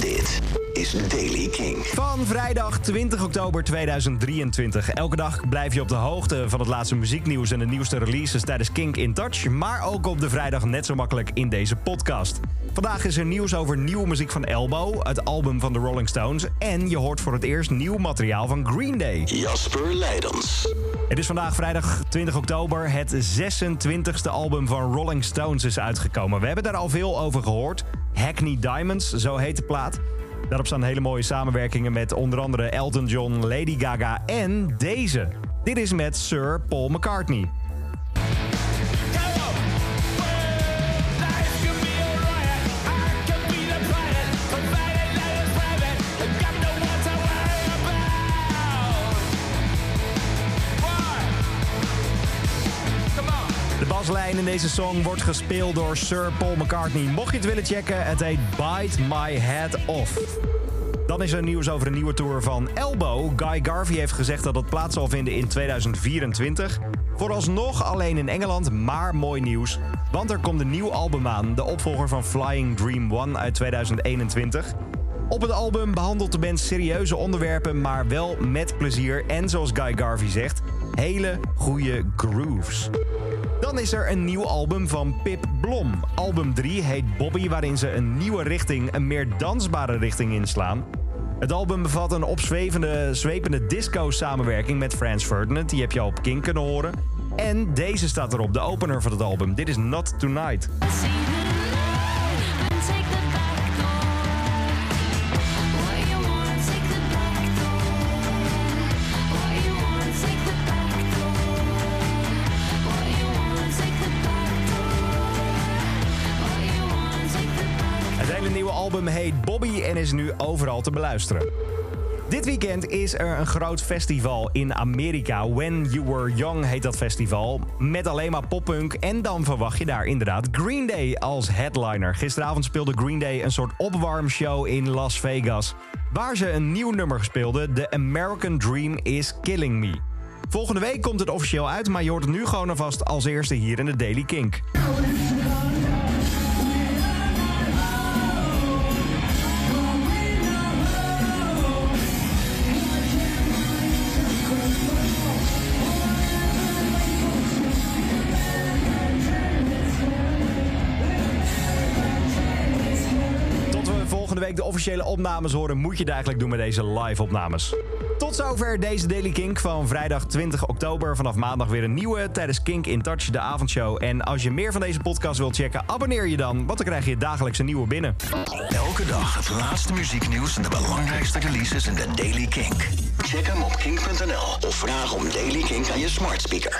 Dit is Daily King. Van vrijdag 20 oktober 2023. Elke dag blijf je op de hoogte van het laatste muzieknieuws en de nieuwste releases tijdens Kink in Touch. Maar ook op de vrijdag net zo makkelijk in deze podcast. Vandaag is er nieuws over nieuwe muziek van Elbow, het album van de Rolling Stones. En je hoort voor het eerst nieuw materiaal van Green Day. Jasper Leidens. Het is vandaag vrijdag 20 oktober. Het 26e album van Rolling Stones is uitgekomen. We hebben daar al veel over gehoord. Hackney Diamonds, zo heet de plaat. Daarop staan hele mooie samenwerkingen met onder andere Elton John, Lady Gaga en deze. Dit is met Sir Paul McCartney. Baslijn in deze song wordt gespeeld door Sir Paul McCartney. Mocht je het willen checken, het heet Bite My Head Off. Dan is er nieuws over een nieuwe tour van Elbow. Guy Garvey heeft gezegd dat het plaats zal vinden in 2024. Vooralsnog alleen in Engeland, maar mooi nieuws. Want er komt een nieuw album aan, de opvolger van Flying Dream 1 uit 2021. Op het album behandelt de band serieuze onderwerpen, maar wel met plezier. En zoals Guy Garvey zegt, hele goede grooves. Dan is er een nieuw album van Pip Blom. Album 3 heet Bobby, waarin ze een nieuwe richting, een meer dansbare richting inslaan. Het album bevat een opzwevende, zwepende disco-samenwerking met Frans Ferdinand. Die heb je al op King kunnen horen. En deze staat erop, de opener van het album. Dit is Not Tonight. Hele nieuwe album heet Bobby en is nu overal te beluisteren. Dit weekend is er een groot festival in Amerika. When You Were Young heet dat festival. Met alleen maar poppunk. En dan verwacht je daar inderdaad Green Day als headliner. Gisteravond speelde Green Day een soort opwarmshow in Las Vegas. Waar ze een nieuw nummer speelden. The American Dream is Killing Me. Volgende week komt het officieel uit, maar je hoort het nu gewoon alvast als eerste hier in de Daily Kink. We volgende week de officiële opnames horen, moet je het eigenlijk doen met deze live opnames. Tot zover deze Daily Kink van vrijdag 20 oktober. Vanaf maandag weer een nieuwe tijdens Kink in Touch, de avondshow. En als je meer van deze podcast wilt checken, abonneer je dan, want dan krijg je dagelijks een nieuwe binnen. Elke dag het laatste muzieknieuws en de belangrijkste releases in de Daily Kink. Check hem op kink.nl of vraag om Daily Kink aan je smart speaker.